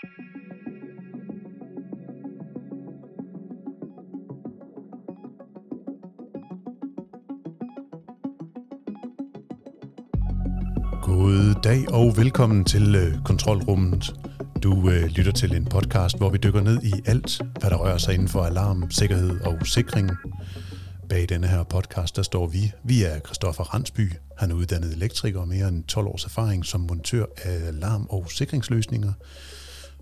God dag og velkommen til øh, Kontrolrummet. Du øh, lytter til en podcast, hvor vi dykker ned i alt, hvad der rører sig inden for alarm, sikkerhed og sikring. Bag denne her podcast, der står vi. Vi er Christoffer Randsby. Han er uddannet elektriker og mere end 12 års erfaring som montør af alarm- og sikringsløsninger.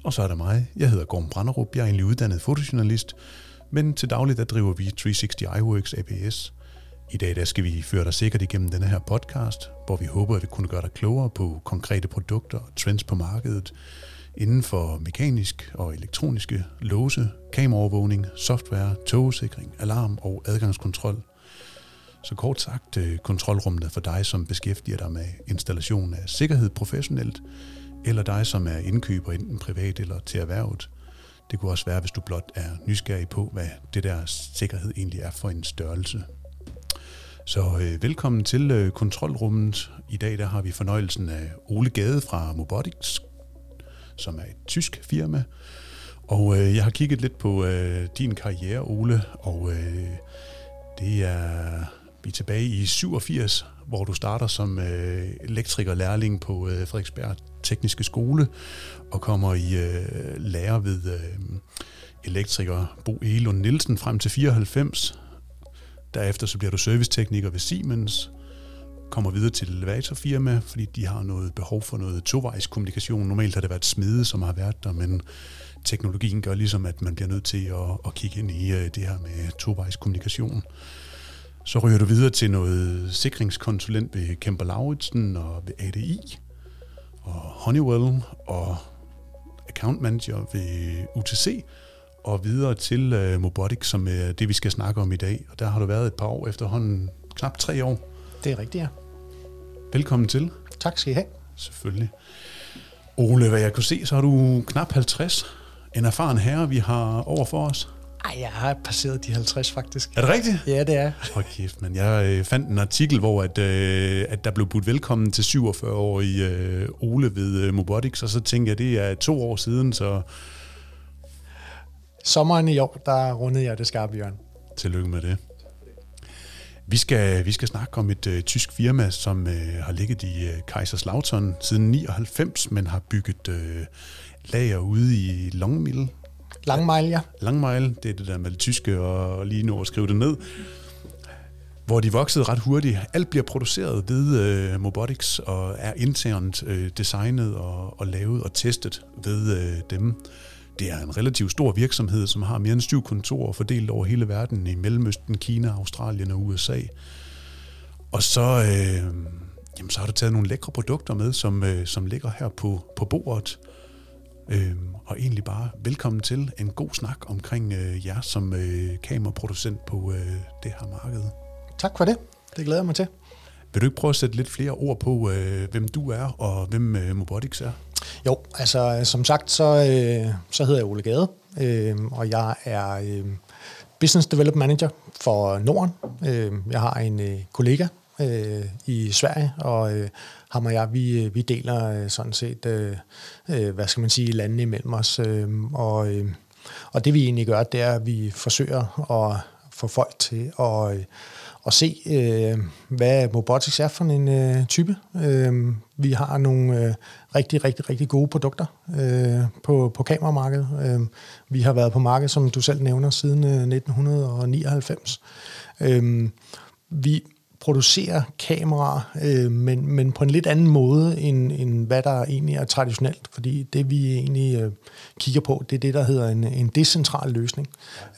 Og så er der mig. Jeg hedder Gorm Branderup. Jeg er egentlig uddannet fotojournalist, men til daglig der driver vi 360 iWorks APS – i dag der skal vi føre dig sikkert igennem denne her podcast, hvor vi håber, at vi kunne gøre dig klogere på konkrete produkter og trends på markedet inden for mekanisk og elektroniske låse, kameraovervågning, software, togsikring, alarm og adgangskontrol. Så kort sagt, øh, kontrolrummet for dig, som beskæftiger dig med installation af sikkerhed professionelt, eller dig, som er indkøber enten privat eller til erhvervet. Det kunne også være, hvis du blot er nysgerrig på, hvad det der sikkerhed egentlig er for en størrelse. Så øh, velkommen til øh, kontrolrummet. I dag der har vi fornøjelsen af Ole Gade fra Mobotics, som er et tysk firma. Og øh, jeg har kigget lidt på øh, din karriere, Ole, og øh, det er vi er tilbage i 87, hvor du starter som øh, elektriker-lærling på øh, Frederiksberg Tekniske Skole og kommer i øh, lærer ved øh, elektriker Bo Elund Nielsen frem til 94, Derefter så bliver du servicetekniker ved Siemens, kommer videre til et elevatorfirma, fordi de har noget behov for noget tovejs kommunikation. Normalt har det været smede, som har været der, men teknologien gør ligesom, at man bliver nødt til at, at kigge ind i øh, det her med tovejs kommunikation. Så ryger du videre til noget sikringskonsulent ved Kemper Lauritsen og ved ADI og Honeywell og account manager ved UTC og videre til uh, Mobotic, som er det, vi skal snakke om i dag. Og der har du været et par år efterhånden, knap tre år. Det er rigtigt, ja. Velkommen til. Tak skal I have. Selvfølgelig. Ole, hvad jeg kunne se, så har du knap 50. En erfaren herre, vi har over for os. Ej, jeg har passeret de 50 faktisk. Er det rigtigt? Ja, det er. Hold kæft, men jeg øh, fandt en artikel, hvor at, øh, at der blev budt velkommen til 47-årige øh, Ole ved øh, Mobotics, og så tænkte jeg, det er to år siden, så sommeren i år, der rundede jeg det skarpe hjørne. Tillykke med det. Vi skal, vi skal snakke om et uh, tysk firma, som uh, har ligget i uh, Kaiserslautern siden 99, men har bygget uh, lager ude i Longmill. Langmejl, ja. Langmejl, det er det der med det tyske, og lige nu at skrive det ned. Hvor de voksede ret hurtigt. Alt bliver produceret ved øh, Mobotics og er internt øh, designet og, og lavet og testet ved øh, dem. Det er en relativt stor virksomhed, som har mere end syv kontorer fordelt over hele verden i Mellemøsten, Kina, Australien og USA. Og så, øh, jamen, så har du taget nogle lækre produkter med, som, øh, som ligger her på, på bordet. Øh, og egentlig bare velkommen til en god snak omkring øh, jer som øh, kameraproducent på øh, det her marked. Tak for det. Det glæder jeg mig til. Vil du ikke prøve at sætte lidt flere ord på, øh, hvem du er og hvem øh, Mobotics er? Jo, altså som sagt, så, øh, så hedder jeg Ole Gade, øh, og jeg er øh, Business Development Manager for Norden. Øh, jeg har en øh, kollega øh, i Sverige, og øh, ham og jeg, vi, øh, vi deler øh, sådan set, øh, øh, hvad skal man sige, landene imellem os. Øh, og, øh, og det vi egentlig gør, det er, at vi forsøger at få folk til at... Øh, at se, øh, hvad robotics er for en øh, type. Øh, vi har nogle øh, rigtig, rigtig, rigtig gode produkter øh, på, på kameramarkedet. Øh, vi har været på markedet, som du selv nævner, siden øh, 1999. Øh, vi producerer kameraer, øh, men, men på en lidt anden måde, end, end hvad der egentlig er traditionelt. Fordi det, vi egentlig øh, kigger på, det er det, der hedder en, en decentral løsning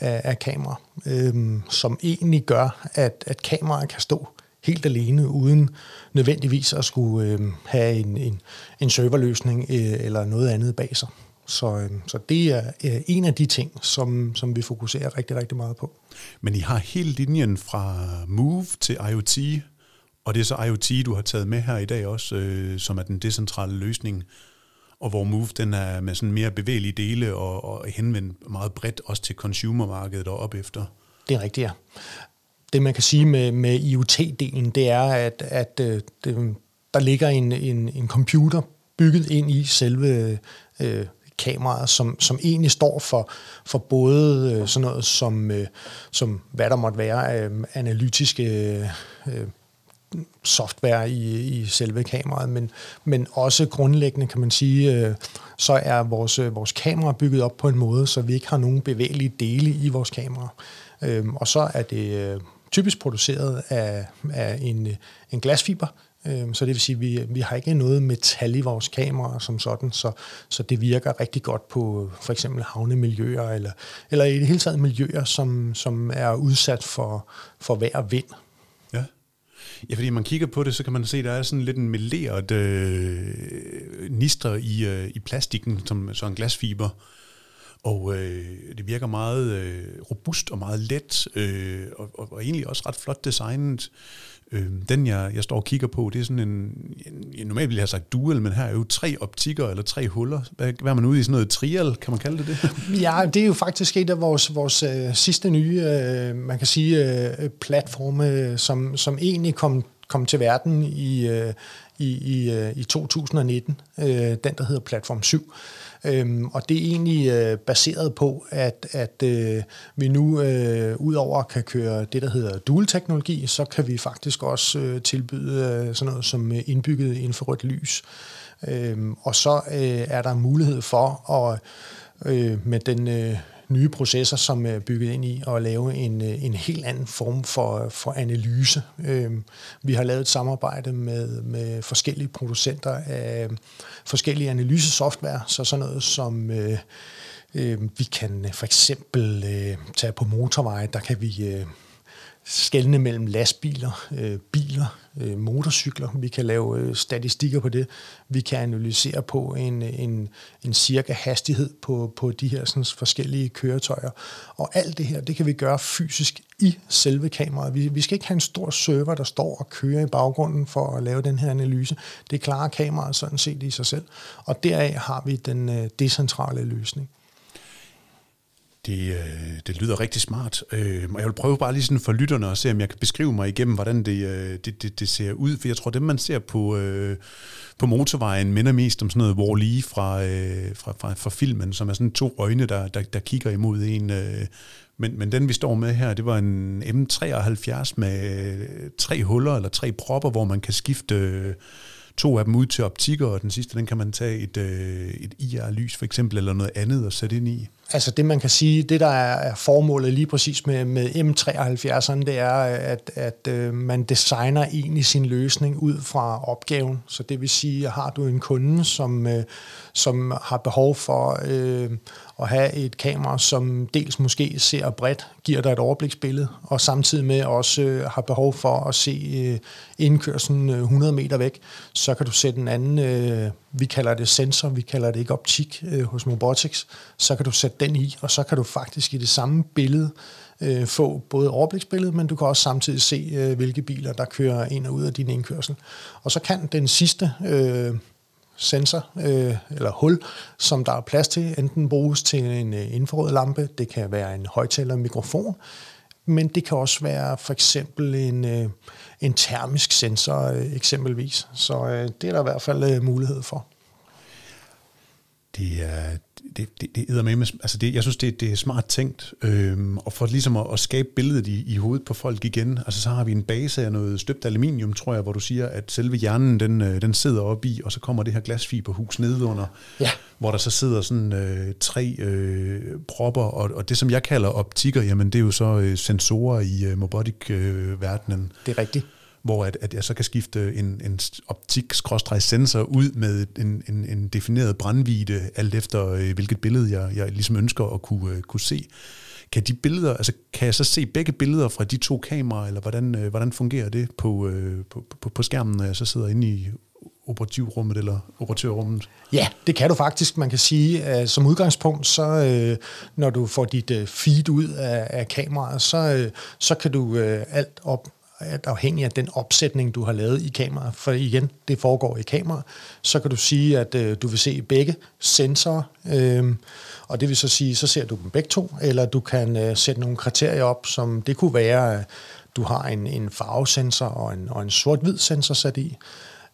af, af kameraer, øh, som egentlig gør, at, at kameraer kan stå helt alene, uden nødvendigvis at skulle øh, have en, en, en serverløsning øh, eller noget andet bag sig. Så, øh, så det er øh, en af de ting, som, som vi fokuserer rigtig, rigtig meget på. Men I har hele linjen fra Move til IoT, og det er så IoT, du har taget med her i dag også, øh, som er den decentrale løsning, og hvor Move den er med sådan mere bevægelige dele og, og henvendt meget bredt også til consumermarkedet og op efter. Det er rigtigt, ja. Det man kan sige med, med IoT-delen, det er, at, at øh, det, der ligger en, en, en computer bygget ind i selve øh, kameraet, som, som egentlig står for, for både øh, sådan noget som, øh, som hvad der måtte være øh, analytiske øh, øh, software i, i selve kameraet, men, men også grundlæggende kan man sige, øh, så er vores, øh, vores kamera bygget op på en måde, så vi ikke har nogen bevægelige dele i vores kamera. Øh, og så er det øh, typisk produceret af, af en, øh, en glasfiber, øh, så det vil sige, at vi, vi har ikke noget metal i vores kamera som sådan, så, så det virker rigtig godt på for eksempel havnemiljøer, eller, eller i det hele taget miljøer, som, som er udsat for, for vejr og vind. Ja, fordi man kigger på det, så kan man se, at der er sådan lidt en meleret øh, nister i, øh, i plastikken, som så en glasfiber. Og øh, det virker meget øh, robust og meget let, øh, og, og, og egentlig også ret flot designet. Øh, den, jeg, jeg står og kigger på, det er sådan en, en, normalt ville jeg have sagt dual, men her er jo tre optikker eller tre huller. Hvad, hvad er man ude i? Sådan noget trial, kan man kalde det det? Ja, det er jo faktisk et af vores, vores øh, sidste nye, øh, man kan sige, øh, platforme, øh, som, som egentlig kom, kom til verden i, øh, i, i, øh, i 2019. Øh, den, der hedder Platform 7. Øhm, og det er egentlig øh, baseret på, at, at øh, vi nu øh, udover kan køre det, der hedder dual-teknologi, så kan vi faktisk også øh, tilbyde øh, sådan noget som øh, indbygget infrarødt lys. Øhm, og så øh, er der mulighed for at øh, med den øh, nye processer, som er bygget ind i at lave en, øh, en helt anden form for, for analyse. Øhm, vi har lavet et samarbejde med, med forskellige producenter af forskellige analysesoftware, så sådan noget som øh, øh, vi kan for eksempel tage på motorveje, der kan vi skældne mellem lastbiler, øh, biler, øh, motorcykler. Vi kan lave øh, statistikker på det. Vi kan analysere på en, en, en cirka hastighed på, på de her sådan, forskellige køretøjer. Og alt det her, det kan vi gøre fysisk i selve kameraet. Vi, vi skal ikke have en stor server, der står og kører i baggrunden for at lave den her analyse. Det klarer kameraet sådan set i sig selv. Og deraf har vi den øh, decentrale løsning. Det, øh, det lyder rigtig smart, øh, og jeg vil prøve bare lige sådan for lytterne at se, om jeg kan beskrive mig igennem, hvordan det, øh, det, det, det ser ud, for jeg tror, det man ser på, øh, på motorvejen minder mest om sådan noget wall fra, øh, fra, fra, fra filmen, som er sådan to øjne, der, der, der kigger imod en. Øh, men, men den, vi står med her, det var en M73 med tre huller eller tre propper, hvor man kan skifte... Øh, to af dem ud til optikker, og den sidste, den kan man tage et, øh, et IR-lys for eksempel, eller noget andet og sætte ind i. Altså det, man kan sige, det der er formålet lige præcis med, med M73'eren, det er, at, at øh, man designer egentlig sin løsning ud fra opgaven. Så det vil sige, har du en kunde, som, øh, som har behov for øh, at have et kamera, som dels måske ser bredt, giver dig et overbliksbillede, og samtidig med også øh, har behov for at se øh, indkørselen 100 øh, meter væk, så kan du sætte en anden, øh, vi kalder det sensor, vi kalder det ikke optik øh, hos Mobotics, så kan du sætte den i, og så kan du faktisk i det samme billede øh, få både overbliksbilledet, men du kan også samtidig se, øh, hvilke biler, der kører ind og ud af din indkørsel. Og så kan den sidste øh, sensor øh, eller hul, som der er plads til, enten bruges til en øh, infrarød lampe, det kan være en højtaler mikrofon, men det kan også være for eksempel en, øh, en termisk sensor øh, eksempelvis. Så øh, det er der i hvert fald øh, mulighed for. Det er, det, det, det med, altså det, jeg synes, det, det er smart tænkt, øhm, og for ligesom at, at skabe billedet i, i hovedet på folk igen, altså så har vi en base af noget støbt aluminium, tror jeg, hvor du siger, at selve hjernen, den, øh, den sidder oppe i, og så kommer det her glasfiberhus nedunder, ja. hvor der så sidder sådan øh, tre øh, propper, og, og det som jeg kalder optikker, jamen det er jo så øh, sensorer i øh, robotic-verdenen. Øh, det er rigtigt hvor at, at jeg så kan skifte en, en optik-sensor ud med en, en, en defineret brændvide, alt efter øh, hvilket billede jeg, jeg ligesom ønsker at kunne, øh, kunne se. Kan de billeder, altså kan jeg så se begge billeder fra de to kameraer, eller hvordan, øh, hvordan fungerer det på, på, på, på skærmen, når jeg så sidder inde i operativrummet eller operatørrummet? Ja, det kan du faktisk. Man kan sige, at som udgangspunkt, så øh, når du får dit øh, feed ud af, af kameraet, så, øh, så kan du øh, alt op at afhængig af den opsætning, du har lavet i kameraet, for igen, det foregår i kamera, så kan du sige, at øh, du vil se begge sensorer, øh, og det vil så sige, så ser du dem begge to, eller du kan øh, sætte nogle kriterier op, som det kunne være, at du har en, en farvesensor og en, og en sort-hvid sensor sat i,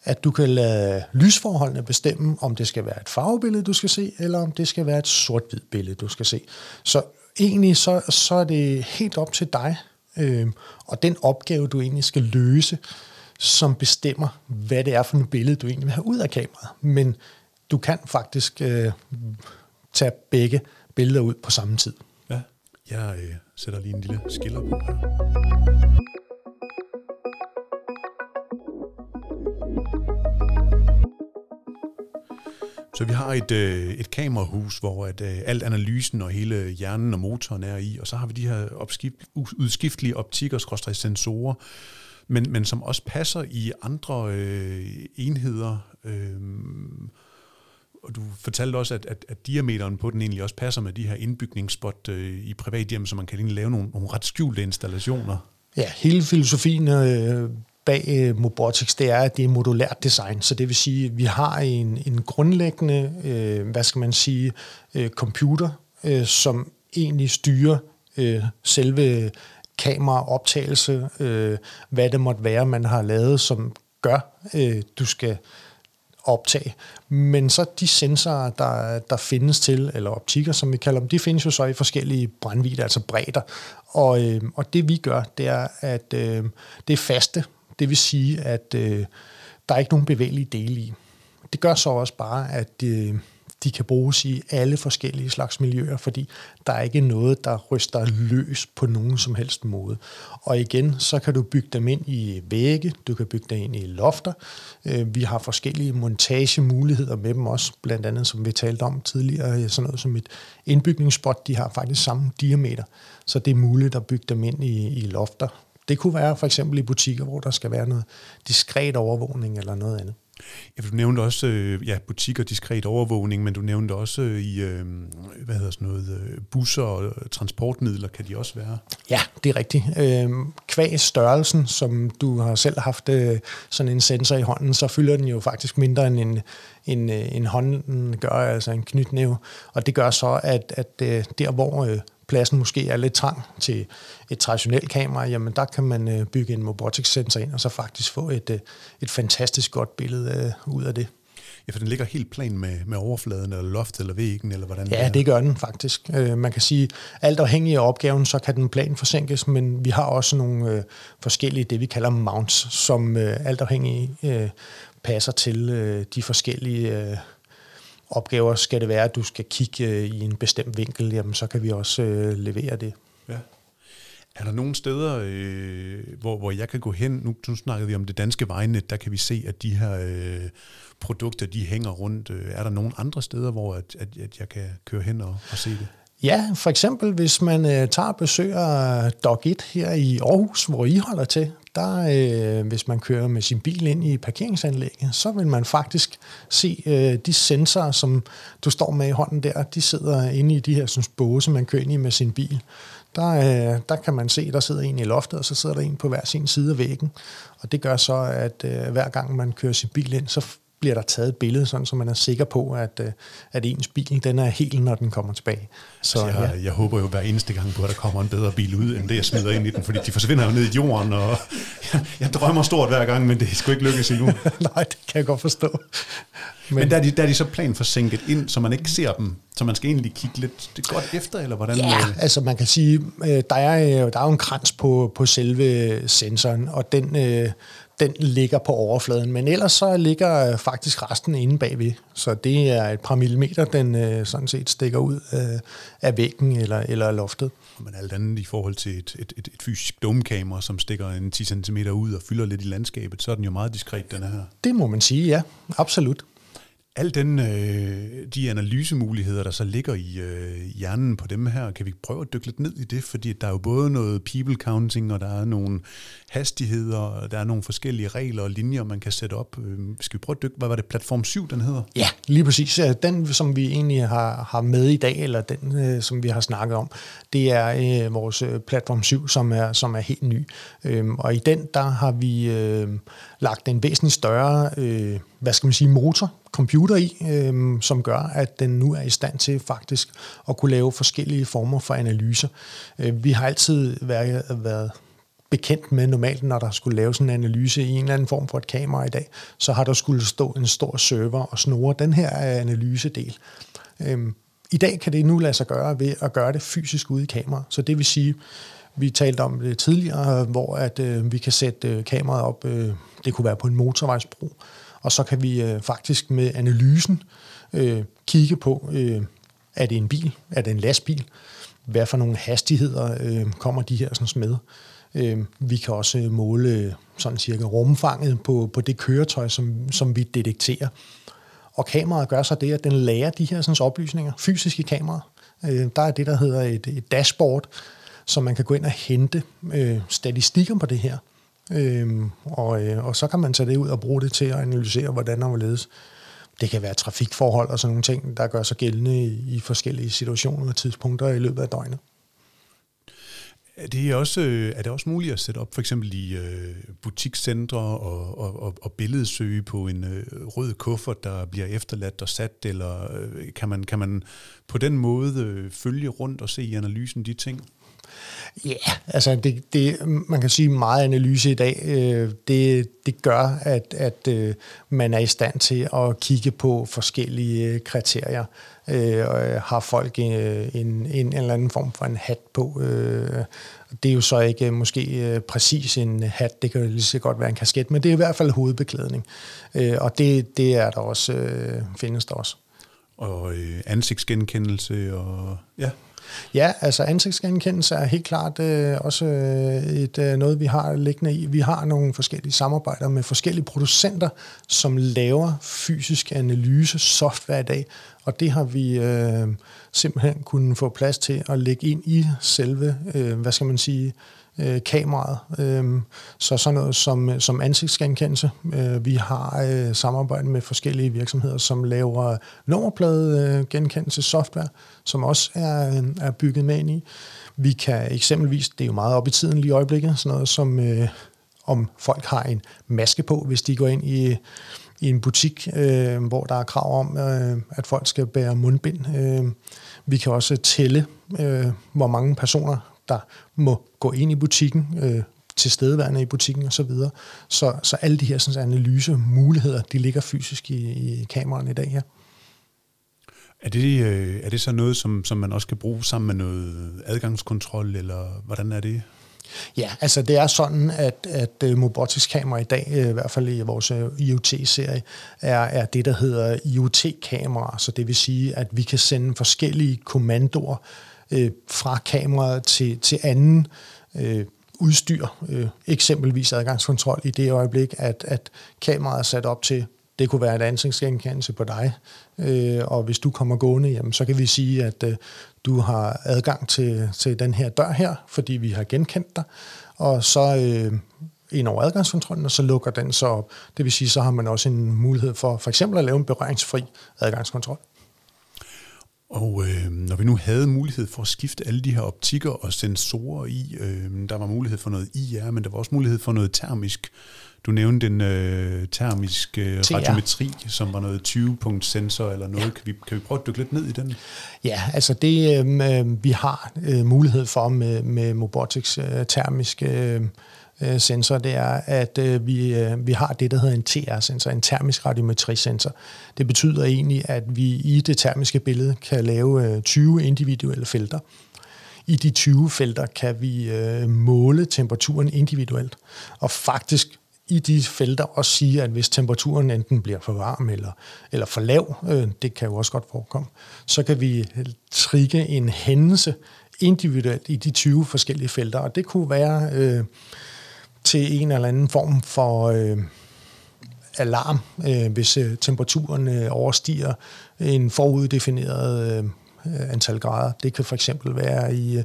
at du kan lade lysforholdene bestemme, om det skal være et farvebillede, du skal se, eller om det skal være et sort-hvid billede, du skal se. Så egentlig så, så er det helt op til dig, øh, og den opgave, du egentlig skal løse, som bestemmer, hvad det er for et billede, du egentlig vil have ud af kameraet. Men du kan faktisk øh, tage begge billeder ud på samme tid. Ja, jeg øh, sætter lige en lille skiller på her. Så vi har et, øh, et kamerahus, hvor at, øh, alt analysen og hele hjernen og motoren er i, og så har vi de her opskift, udskiftelige optikker, sensorer, men, men som også passer i andre øh, enheder. Øh, og du fortalte også, at, at, at diameteren på den egentlig også passer med de her indbygningsspot øh, i privathjem, så man kan egentlig lave nogle, nogle ret skjulte installationer. Ja, hele filosofien øh, bag øh, Mobotics, det er, at det er modulært design. Så det vil sige, at vi har en, en grundlæggende, øh, hvad skal man sige, øh, computer, øh, som egentlig styrer øh, selve kameraoptagelse, øh, hvad det måtte være, man har lavet, som gør, øh, du skal optage. Men så de sensorer, der, der findes til, eller optikker, som vi kalder dem, de findes jo så i forskellige brændvidder, altså bredder. Og, øh, og det vi gør, det er, at øh, det er faste. Det vil sige, at øh, der er ikke nogen bevægelige dele i. Det gør så også bare, at øh, de kan bruges i alle forskellige slags miljøer, fordi der er ikke noget, der ryster løs på nogen som helst måde. Og igen, så kan du bygge dem ind i vægge, du kan bygge dem ind i lofter. Øh, vi har forskellige montagemuligheder med dem også, blandt andet som vi talte om tidligere, sådan noget som et indbygningsspot, de har faktisk samme diameter, så det er muligt at bygge dem ind i, i lofter. Det kunne være for eksempel i butikker, hvor der skal være noget diskret overvågning eller noget andet. Ja, du nævnte også øh, ja, butikker, diskret overvågning, men du nævnte også øh, i øh, hvad hedder sådan noget, øh, busser og transportmidler, kan de også være? Ja, det er rigtigt. Øh, kvæg størrelsen, som du har selv haft øh, sådan en sensor i hånden, så fylder den jo faktisk mindre end en, en, øh, en hånden gør, altså en knytnæve. Og det gør så, at, at øh, der hvor øh, pladsen måske er lidt trang til et traditionelt kamera, jamen der kan man øh, bygge en robotics sensor ind, og så faktisk få et, øh, et fantastisk godt billede øh, ud af det. Ja, for den ligger helt plan med, med overfladen, eller loftet, eller væggen, eller hvordan Ja, det, gør den faktisk. man kan sige, alt afhængig af opgaven, så kan den plan forsinkes, men vi har også nogle forskellige, det vi kalder mounts, som alt afhængig passer til de forskellige opgaver skal det være, at du skal kigge øh, i en bestemt vinkel, jamen så kan vi også øh, levere det. Ja. Er der nogle steder, øh, hvor, hvor jeg kan gå hen, nu, nu snakkede vi om det danske vejnet, der kan vi se, at de her øh, produkter, de hænger rundt. Øh, er der nogle andre steder, hvor at, at, at jeg kan køre hen og, og se det? Ja, for eksempel hvis man øh, tager og besøger øh, Dog 1 her i Aarhus, hvor I holder til, der, øh, hvis man kører med sin bil ind i parkeringsanlægget, så vil man faktisk se øh, de sensorer, som du står med i hånden der, de sidder inde i de her sådan, båse, man kører ind i med sin bil. Der, øh, der kan man se, der sidder en i loftet, og så sidder der en på hver sin side af væggen. Og det gør så, at øh, hver gang man kører sin bil ind, så bliver der taget et billede, sådan, så man er sikker på, at, øh, at ens bil den er helt, når den kommer tilbage. Så, altså jeg, ja. jeg håber jo hver eneste gang på, at der kommer en bedre bil ud, end det, jeg smider ind i den, fordi de forsvinder jo ned i jorden, og jeg, jeg drømmer stort hver gang, men det sgu ikke lykkes endnu. Nej, det kan jeg godt forstå. Men, men der, er de, der er de så plan forsinket ind, så man ikke ser dem, så man skal egentlig kigge lidt det godt efter, eller hvordan? Ja, øh? altså man kan sige, øh, der er, der er jo en krans på, på selve sensoren, og den, den ligger på overfladen, men ellers så ligger øh, faktisk resten inde bagved. Så det er et par millimeter, den øh, sådan set stikker ud øh, af væggen eller, eller loftet. Men alt andet i forhold til et, et, et, et fysisk domkamera, som stikker en 10 cm ud og fylder lidt i landskabet, så er den jo meget diskret, den her. Det må man sige, ja. Absolut al den, øh, de analysemuligheder, der så ligger i øh, hjernen på dem her, kan vi prøve at dykke lidt ned i det, fordi der er jo både noget people counting, og der er nogle hastigheder, og der er nogle forskellige regler og linjer, man kan sætte op. Øh, skal vi prøve at dykke, hvad var det, platform 7, den hedder? Ja, lige præcis. Den, som vi egentlig har, har med i dag, eller den, øh, som vi har snakket om, det er øh, vores øh, platform 7, som er, som er helt ny. Øhm, og i den, der har vi øh, lagt en væsentligt større, øh, hvad skal man sige, motor, computer i, øh, som gør, at den nu er i stand til faktisk at kunne lave forskellige former for analyser. Øh, vi har altid været, været bekendt med normalt, når der skulle laves en analyse i en eller anden form for et kamera i dag, så har der skulle stå en stor server og snore den her analysedel. Øhm, I dag kan det nu lade sig gøre ved at gøre det fysisk ude i kamera. Så det vil sige, vi talte om det tidligere, hvor at øh, vi kan sætte øh, kameraet op, øh, det kunne være på en motorvejsbro, og så kan vi øh, faktisk med analysen øh, kigge på, øh, er det en bil, er det en lastbil, hvad for nogle hastigheder øh, kommer de her sådan med. Øh, vi kan også øh, måle øh, sådan cirka rumfanget på, på det køretøj, som, som vi detekterer. Og kameraet gør så det, at den lærer de her sådan, oplysninger fysiske kameraer. Øh, der er det, der hedder et, et dashboard, så man kan gå ind og hente øh, statistikker på det her. Øhm, og, øh, og så kan man tage det ud og bruge det til at analysere, hvordan og hvorledes. Det kan være trafikforhold og sådan nogle ting, der gør sig gældende i, i forskellige situationer og tidspunkter i løbet af døgnet. Er det også, øh, er det også muligt at sætte op for eksempel i øh, butikscentre og, og, og, og billedsøge på en øh, rød kuffert, der bliver efterladt og sat, eller øh, kan, man, kan man på den måde øh, følge rundt og se i analysen de ting? Ja, yeah, altså det, det, man kan sige meget analyse i dag, øh, det, det gør, at, at øh, man er i stand til at kigge på forskellige øh, kriterier. Øh, og øh, har folk en, en, en eller anden form for en hat på. Øh, det er jo så ikke måske præcis en hat, det kan jo lige så godt være en kasket, men det er i hvert fald hovedbeklædning. Øh, og det, det er der også, øh, findes der også. Og øh, ansigtsgenkendelse og ja. Ja, altså ansigtsgenkendelse er helt klart øh, også øh, et øh, noget, vi har liggende i. Vi har nogle forskellige samarbejder med forskellige producenter, som laver fysisk analyse software i dag, og det har vi øh, simpelthen kunnet få plads til at lægge ind i selve, øh, hvad skal man sige, øh, kameraet. Øh, så sådan noget som, øh, som ansigtsgenkendelse. Øh, vi har øh, samarbejde med forskellige virksomheder, som laver nummerplade genkendelse software, som også er, er bygget med ind i. Vi kan eksempelvis, det er jo meget op i tiden lige i øjeblikket, sådan noget som øh, om folk har en maske på, hvis de går ind i i en butik, øh, hvor der er krav om, øh, at folk skal bære mundbind. Øh, vi kan også tælle, øh, hvor mange personer, der må gå ind i butikken, øh, tilstedeværende i butikken osv. Så, så, så alle de her sådan, analysemuligheder, de ligger fysisk i, i kameraerne i dag her. Er det, øh, er det så noget, som, som man også kan bruge sammen med noget adgangskontrol, eller hvordan er det? Ja, altså det er sådan, at, at øh, Mobotics-kamera i dag, øh, i hvert fald i vores øh, IoT-serie, er, er det, der hedder IoT-kamera. Så det vil sige, at vi kan sende forskellige kommandoer øh, fra kameraet til, til anden øh, udstyr, øh, eksempelvis adgangskontrol i det øjeblik, at, at kameraet er sat op til det kunne være en ansigtsgenkendelse på dig, øh, og hvis du kommer gående, jamen, så kan vi sige, at øh, du har adgang til, til den her dør her, fordi vi har genkendt dig, og så øh, ind over adgangskontrollen, og så lukker den så op. Det vil sige, så har man også en mulighed for for eksempel at lave en berøringsfri adgangskontrol. Og øh, når vi nu havde mulighed for at skifte alle de her optikker og sensorer i, øh, der var mulighed for noget IR, men der var også mulighed for noget termisk. Du nævnte den øh, termisk øh, radiometri, som var noget 20-punkt sensor eller noget. Ja. Kan, vi, kan vi prøve at dykke lidt ned i den? Ja, altså det øh, vi har øh, mulighed for med, med Mobotics øh, termisk øh, øh, sensor, det er, at øh, vi, øh, vi har det, der hedder en TR-sensor, en termisk radiometrisensor. Det betyder egentlig, at vi i det termiske billede kan lave øh, 20 individuelle felter. I de 20 felter kan vi øh, måle temperaturen individuelt, og faktisk i de felter også sige, at hvis temperaturen enten bliver for varm eller, eller for lav, øh, det kan jo også godt forekomme, så kan vi øh, trigge en hændelse individuelt i de 20 forskellige felter, og det kunne være øh, til en eller anden form for øh, alarm, øh, hvis øh, temperaturen øh, overstiger en foruddefineret øh, antal grader. Det kan for eksempel være i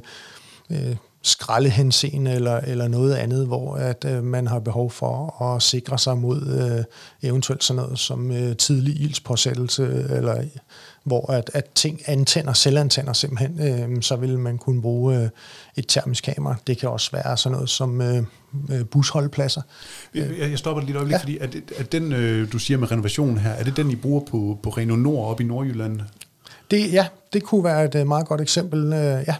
øh, skraldehenseende eller, eller noget andet, hvor at øh, man har behov for at sikre sig mod øh, eventuelt sådan noget som øh, tidlig ildspåsættelse, eller hvor at, at ting antænder, selvantænder simpelthen, øh, så vil man kunne bruge øh, et termisk kamera. Det kan også være sådan noget som øh, øh busholdpladser. Jeg, jeg stopper lidt øjeblik, ja. fordi at, at den, øh, du siger med renovation her, er det den, I bruger på, på Reno Nord op i Nordjylland? Det, ja, det kunne være et øh, meget godt eksempel, øh, ja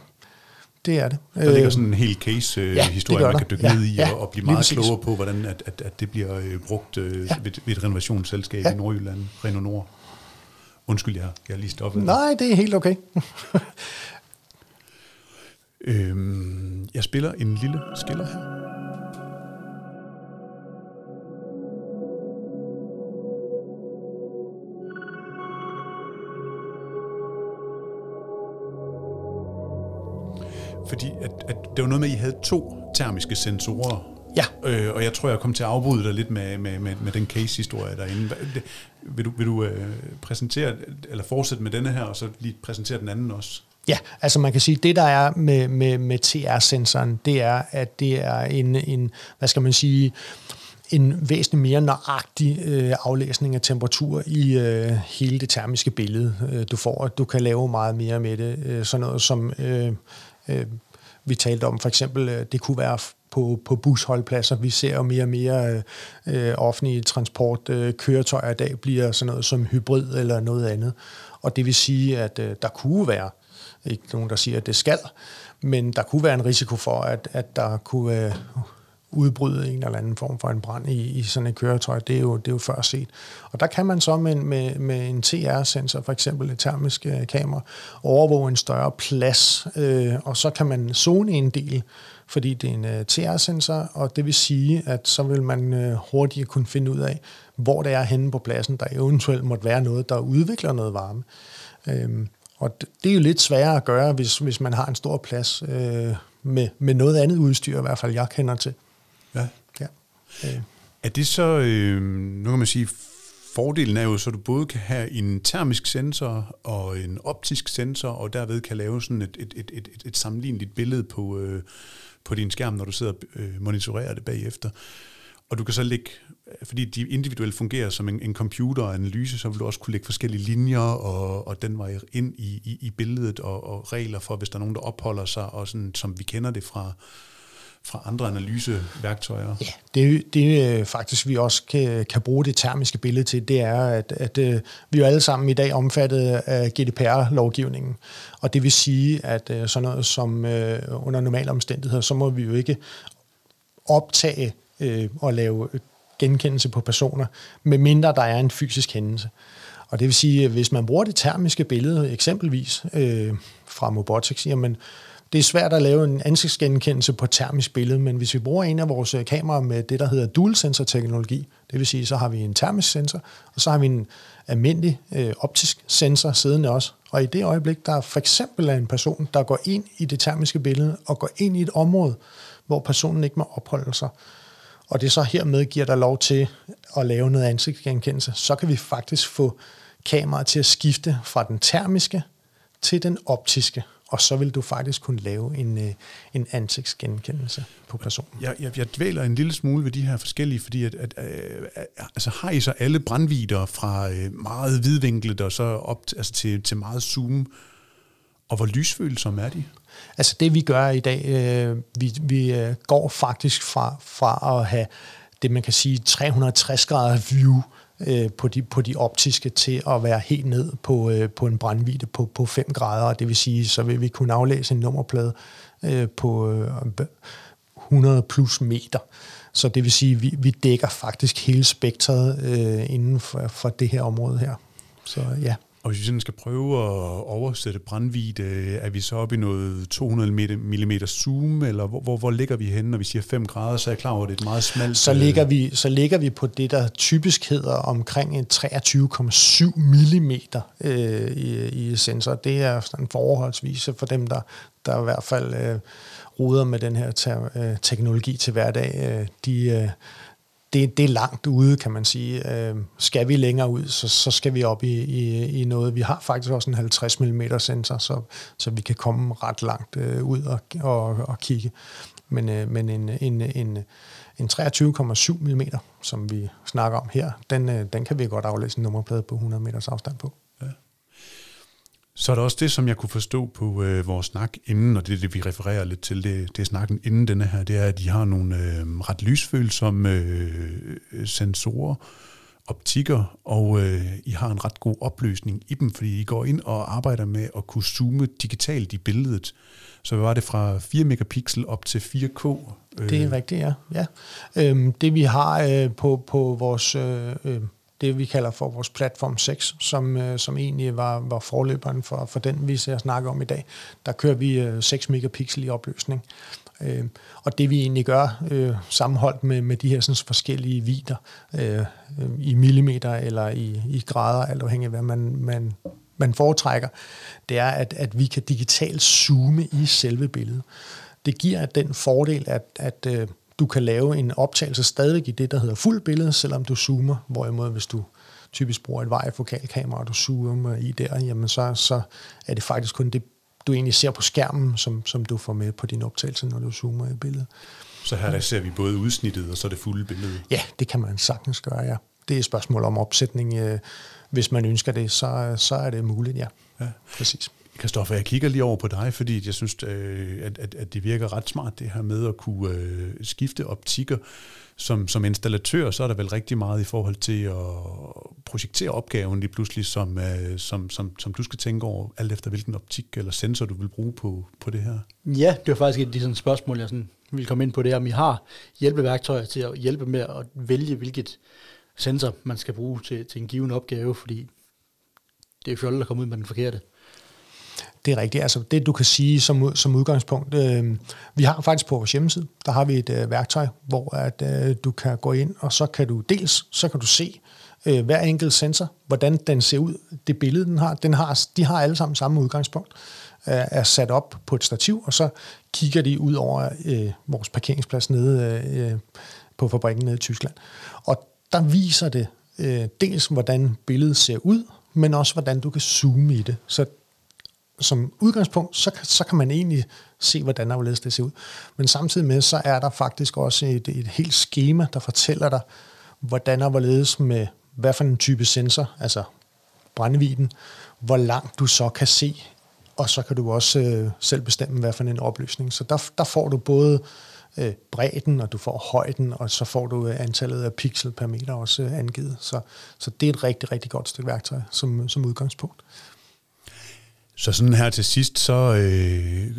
det er det. Der ligger sådan en hel case-historie, ja, man kan dykke ja, ned i ja, og, og blive meget klogere på, hvordan at, at, at det bliver øh, brugt øh, Ja. ved, ved et renovationsselskab Ja. i Nordjylland, Reno Nord. Undskyld, jeg, jeg lige stoppet. Nej, det er helt okay. Øhm, jeg spiller en lille skiller her. Fordi at, at det var noget med, at I havde to termiske sensorer. Ja. Øh, og jeg tror, jeg kom til at afbryde dig lidt med, med, med, med den case-historie derinde. Det- Vil du, vil du øh, præsentere, eller fortsætte med denne her, og så lige præsentere den anden også? Ja, altså man kan sige, det der er med, med, med TR-sensoren, det er, at det er en, en hvad skal man sige, en væsentligt mere nøjagtig øh, aflæsning af temperatur i øh, hele det termiske billede, øh, du får. Du kan lave meget mere med det. Øh, sådan noget som øh, øh, vi talte om, for eksempel, øh, det kunne være på, på busholdpladser. Vi ser jo mere og mere øh, øh offentlige transportkøretøjer øh, køretøjer i dag bliver sådan noget som hybrid eller noget andet. Og det vil sige, at øh, der kunne være, ikke nogen der siger, at det skal, men der kunne være en risiko for, at, at der kunne øh, udbryde en eller anden form for en brand i, i sådan et køretøj. Det er, jo, det er jo før set. Og der kan man så med, med, med en TR-sensor, for eksempel et termisk øh, kamera, overvåge en større plads, øh, og så kan man zone en del, fordi det er en øh, TR-sensor, og det vil sige, at så vil man øh, hurtigere kunne finde ud af, hvor det er henne på pladsen, der eventuelt måtte være noget, der udvikler noget varme. Øh, og det, det er jo lidt sværere at gøre, hvis, hvis man har en stor plads øh, med, med noget andet udstyr, i hvert fald jeg kender til. Ja. Ja. Øh, Er det så, øh, nu kan man sige, fordelen er jo, så du både kan have en termisk sensor og en optisk sensor, og derved kan lave sådan et, et, et, et, et, et sammenligneligt billede på, øh, på din skærm, når du sidder og øh, monitorerer det bagefter. Og du kan så lægge, fordi de individuelt fungerer som en, en computeranalyse, så vil du også kunne lægge forskellige linjer og, og den vej ind i, i, i billedet og, og regler for, hvis der er nogen, der opholder sig, og sådan, som vi kender det fra, fra andre analyseværktøjer. Ja, det, det øh, faktisk vi også kan, kan bruge det termiske billede til, det er, at, at øh, vi er jo alle sammen i dag omfattet af GDPR-lovgivningen. Og det vil sige, at øh, sådan noget som under normale omstændigheder, så må vi jo ikke optage øh, og lave genkendelse på personer, medmindre der er en fysisk hændelse. Og det vil sige, at hvis man bruger det termiske billede, eksempelvis øh, fra Mobotics, jamen det er svært at lave en ansigtsgenkendelse på termisk billede, men hvis vi bruger en af vores øh, kameraer med det, der hedder dual sensor teknologi, det vil sige, så har vi en termisk sensor, og så har vi en almindelig øh, optisk sensor siddende også. Og i det øjeblik, der for eksempel er en person, der går ind i det termiske billede og går ind i et område, hvor personen ikke må opholde sig, og det så hermed giver dig lov til at lave noget ansigtsgenkendelse, så kan vi faktisk få kameraet til at skifte fra den termiske til den optiske, og så vil du faktisk kunne lave en, øh, en ansigtsgenkendelse på personen. Jeg, jeg, jeg dvæler en lille smule ved de her forskellige, fordi at, at, at, altså har I så alle brandvider fra øh, meget vidvinklet og så op til, altså til, til meget zoom, og hvor lysfølsomme er de? Altså det vi gør i dag, øh, vi, vi øh, går faktisk fra, fra at have det man kan sige 360 grader view øh, Øh, på, de, på de optiske til at være helt ned på, øh, på en brændvidde på, på 5 grader, og det vil sige, så vil vi kunne aflæse en nummerplade øh, på øh, 100 plus meter. Så det vil sige, vi, vi dækker faktisk hele spektret øh, inden for, for det her område her. Så ja. Og hvis vi sådan skal prøve at oversætte brandvide, er vi så oppe i noget 200 mm zoom, eller hvor, hvor, hvor ligger vi henne, når vi siger 5 grader, så er jeg klar over, at det er et meget smalt... Så ligger, vi, så ligger vi på det, der typisk hedder omkring en 23,7 mm øh, i, i sensor. Det er sådan forholdsvis for dem, der, der i hvert fald øh, ruder med den her te- øh, teknologi til hverdag. Øh, de, øh, det, det er langt ude, kan man sige. Øh, skal vi længere ud, så, så skal vi op i, i, i noget. Vi har faktisk også en 50 mm sensor, så, så vi kan komme ret langt øh, ud og, og, og kigge. Men, øh, men en, en, en, en 23,7 mm, som vi snakker om her, den, øh, den kan vi godt aflæse en nummerplade på 100 meters afstand på. Så er der også det, som jeg kunne forstå på øh, vores snak inden, og det er det, vi refererer lidt til, det, det er snakken inden denne her, det er, at de har nogle øh, ret lysfølsomme øh, sensorer, optikker, og øh, I har en ret god opløsning i dem, fordi I går ind og arbejder med at kunne zoome digitalt i billedet. Så hvad var det fra 4 megapixel op til 4K? Det er rigtigt, ja. ja. Øhm, det vi har øh, på, på vores, øh, øh det vi kalder for vores platform 6, som, øh, som egentlig var, var forløberen for, for den, vi ser snakke om i dag. Der kører vi øh, 6 megapixel i opløsning. Øh, og det vi egentlig gør, øh, sammenholdt med, med de her sådan, forskellige vider øh, i millimeter eller i, i grader, alt afhængig af hvad man, man, man foretrækker, det er, at, at vi kan digitalt zoome i selve billedet. Det giver den fordel, at, at øh, du kan lave en optagelse stadig i det, der hedder fuld billede, selvom du zoomer, hvorimod hvis du typisk bruger et vejfokalkamera, og du zoomer i der, jamen så, så er det faktisk kun det du egentlig ser på skærmen, som, som du får med på din optagelse, når du zoomer i billedet. Så her der ser vi både udsnittet og så det fulde billede? Ja, det kan man sagtens gøre, ja. Det er et spørgsmål om opsætning. Øh, hvis man ønsker det, så, så er det muligt, ja. ja. Præcis. Kristoffer, jeg kigger lige over på dig, fordi jeg synes, øh, at, at, at det virker ret smart, det her med at kunne øh, skifte optikker. Som, som installatør, så er der vel rigtig meget i forhold til at projektere opgaven lige pludselig, som, øh, som, som, som du skal tænke over, alt efter hvilken optik eller sensor du vil bruge på, på det her. Ja, det var faktisk et af de sådan spørgsmål, jeg sådan vil komme ind på det, om I har hjælpeværktøjer til at hjælpe med at vælge, hvilket sensor man skal bruge til, til en given opgave, fordi det er fjollet at komme ud med den forkerte. Det er rigtigt. Altså det, du kan sige som, som udgangspunkt, øh, vi har faktisk på vores hjemmeside, der har vi et øh, værktøj, hvor at øh, du kan gå ind, og så kan du dels, så kan du se øh, hver enkelt sensor, hvordan den ser ud, det billede, den har. Den har de har alle sammen samme udgangspunkt, øh, er sat op på et stativ, og så kigger de ud over øh, vores parkeringsplads nede øh, øh på fabrikken nede i Tyskland. Og der viser det øh, dels, hvordan billedet ser ud, men også, hvordan du kan zoome i det. Så som udgangspunkt, så, så kan man egentlig se, hvordan der hvorledes det ser ud. Men samtidig med, så er der faktisk også et, et helt schema, der fortæller dig, hvordan og hvorledes med hvad for en type sensor, altså brændeviden, hvor langt du så kan se, og så kan du også øh, selv bestemme, hvad for en opløsning. Så der, der får du både øh, bredden, og du får højden, og så får du øh, antallet af pixel per meter også øh, angivet. Så, så det er et rigtig, rigtig godt stykke værktøj som, som udgangspunkt. Så sådan her til sidst, så øh,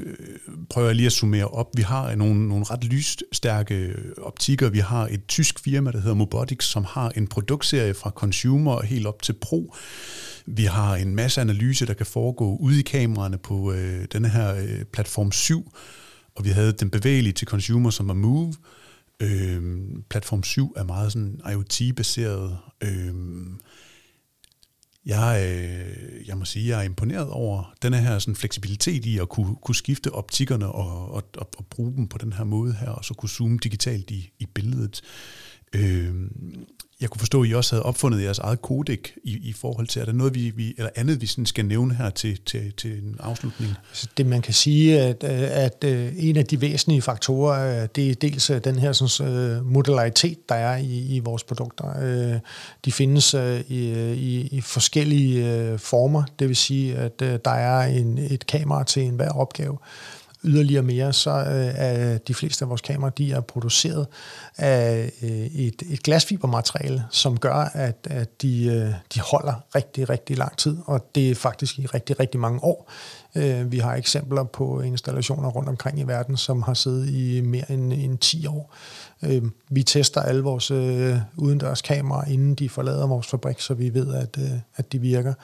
prøver jeg lige at summere op. Vi har nogle, nogle ret lysstærke optikker. Vi har et tysk firma, der hedder Mobotics, som har en produktserie fra consumer helt op til pro. Vi har en masse analyse, der kan foregå ude i kameraerne på øh, denne her øh, platform 7. Og vi havde den bevægelige til consumer, som er Move. Øh, platform 7 er meget sådan IoT-baseret. Øh, jeg, øh, jeg må sige, jeg er imponeret over den her sådan, fleksibilitet i at kunne, kunne skifte optikkerne og, og, og, og bruge dem på den her måde her, og så kunne zoome digitalt i, i billedet. Øh, jeg kunne forstå, at I også havde opfundet jeres eget kodek i, i forhold til, er der noget, vi, vi, eller andet, vi sådan skal nævne her til, til, til en afslutning? Altså, det man kan sige, at, at øh, en af de væsentlige faktorer, øh, det er dels øh, den her sådan, modularitet, der er i, i vores produkter. De findes i, i, i forskellige former, det vil sige, at der er en, et kamera til enhver opgave yderligere mere, så øh, er de fleste af vores kameraer, de er produceret af øh, et, et glasfibermateriale, som gør, at, at de, øh, de holder rigtig, rigtig lang tid, og det er faktisk i rigtig, rigtig mange år. Øh, vi har eksempler på installationer rundt omkring i verden, som har siddet i mere end, end 10 år. Øh, vi tester alle vores øh, udendørskameraer, inden de forlader vores fabrik, så vi ved, at, øh, at de virker.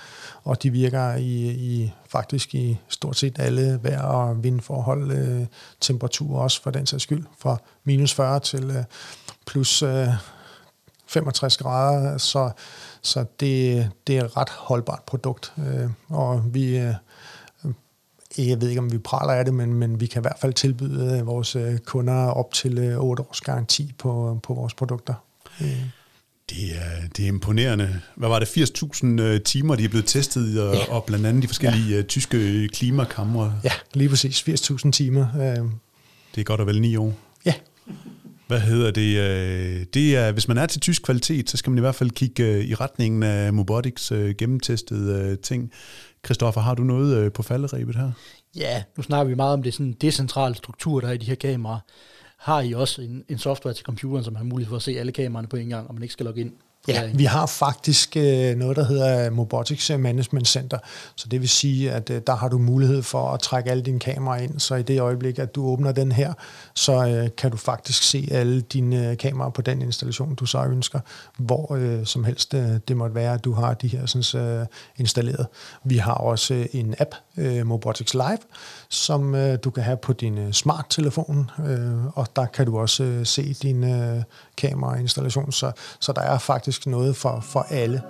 Og de virker i, i faktisk i stort set alle vejr- og vindforhold, øh, temperatur også for den sags skyld, fra minus 40 til øh, plus øh, 65 grader, så, så det, det er et ret holdbart produkt. Øh, og vi... Øh, jeg ved ikke, om vi praler af det, men, men vi kan i hvert fald tilbyde øh, vores øh, kunder op til 8 øh, års garanti på, på vores produkter. Det er, det er imponerende. Hvad var det? 80.000 timer, de er blevet testet, og, ja. og blandt andet de forskellige ja. tyske klimakamre. Ja, lige præcis. 80.000 timer. Det er godt og vel ni år. Ja. Hvad hedder det? Øh, det er, hvis man er til tysk kvalitet, så skal man i hvert fald kigge øh, i retningen af Mobotics øh, gennemtestede ting. Christoffer, har du noget på falderæbet her? Ja, nu snakker vi meget om det sådan decentrale struktur, der er i de her kameraer. Har I også en, en software til computeren, som har mulighed for at se alle kameraerne på en gang, og man ikke skal logge ind Ja, vi har faktisk øh, noget, der hedder Mobotics Management Center. Så det vil sige, at øh, der har du mulighed for at trække alle dine kameraer ind. Så i det øjeblik, at du åbner den her, så øh, kan du faktisk se alle dine kameraer på den installation, du så ønsker, hvor som helst det måtte være, at du har de her sådan, installeret. Vi har også en app, Mobotics Live, som du kan have på din smart-telefon, og der kan du også se din øh, kamerainstallation, så, så der er faktisk faktisk noget for, for alle.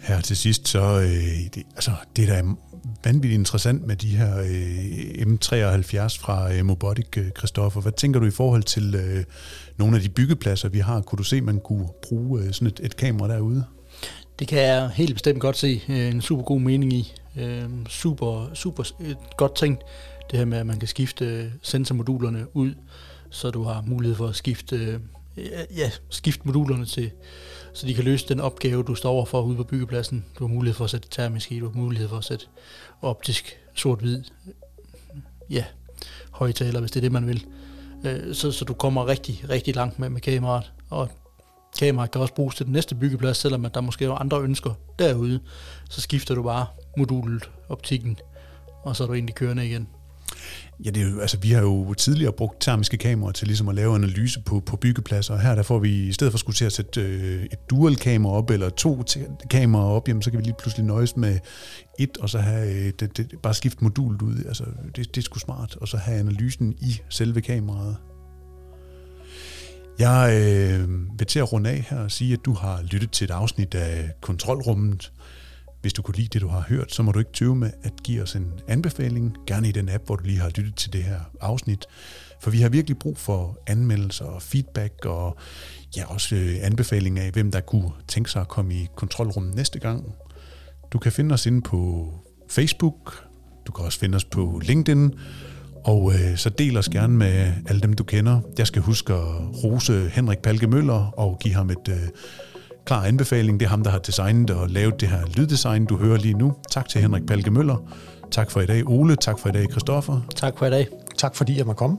Her til sidst, så øh, det, altså, det er da vanvittigt interessant med de her øh, M73 fra øh, Mobotic, øh, Hvad tænker du i forhold til øh, nogle af de byggepladser, vi har? Kunne du se, man kunne bruge øh, sådan et, et kamera derude? Det kan jeg helt bestemt godt se øh, en super god mening i. Øh, super, super et godt tænkt, det her med, at man kan skifte øh, sensormodulerne ud, så du har mulighed for at skifte, øh, ja, skifte modulerne til så de kan løse den opgave, du står overfor ude på byggepladsen. Du har mulighed for at sætte termisk i, du har mulighed for at sætte optisk sort-hvid, ja, højtaler, hvis det er det, man vil. Øh, så, så du kommer rigtig, rigtig langt med, med kameraet, og kameraet kan også bruges til den næste byggeplads, selvom at der måske er andre ønsker derude. Så skifter du bare modulet, optikken, og så er du egentlig kørende igen. Ja, det er jo, altså, vi har jo tidligere brugt termiske kameraer til ligesom at lave analyse på, på byggepladser, og her der får vi, i stedet for at skulle til at sætte øh, et dual-kamera op, eller to kameraer op, jamen, så kan vi lige pludselig nøjes med et, og så have øh, det, det, bare skifte modulet ud. Altså, det, det er sgu smart, og så have analysen i selve kameraet. Jeg øh, vil til at runde af her og sige, at du har lyttet til et afsnit af Kontrolrummet, hvis du kunne lide det, du har hørt, så må du ikke tøve med at give os en anbefaling, gerne i den app, hvor du lige har lyttet til det her afsnit. For vi har virkelig brug for anmeldelser og feedback og ja, også øh, anbefaling af, hvem der kunne tænke sig at komme i kontrolrummet næste gang. Du kan finde os inde på Facebook, du kan også finde os på LinkedIn, og øh, så del os gerne med alle dem, du kender. Jeg skal huske at rose Henrik Palke Møller og give ham et øh, klar anbefaling. Det er ham, der har designet og lavet det her lyddesign, du hører lige nu. Tak til Henrik Palke Møller. Tak for i dag, Ole. Tak for i dag, Christoffer. Tak for i dag. Tak fordi jeg må komme.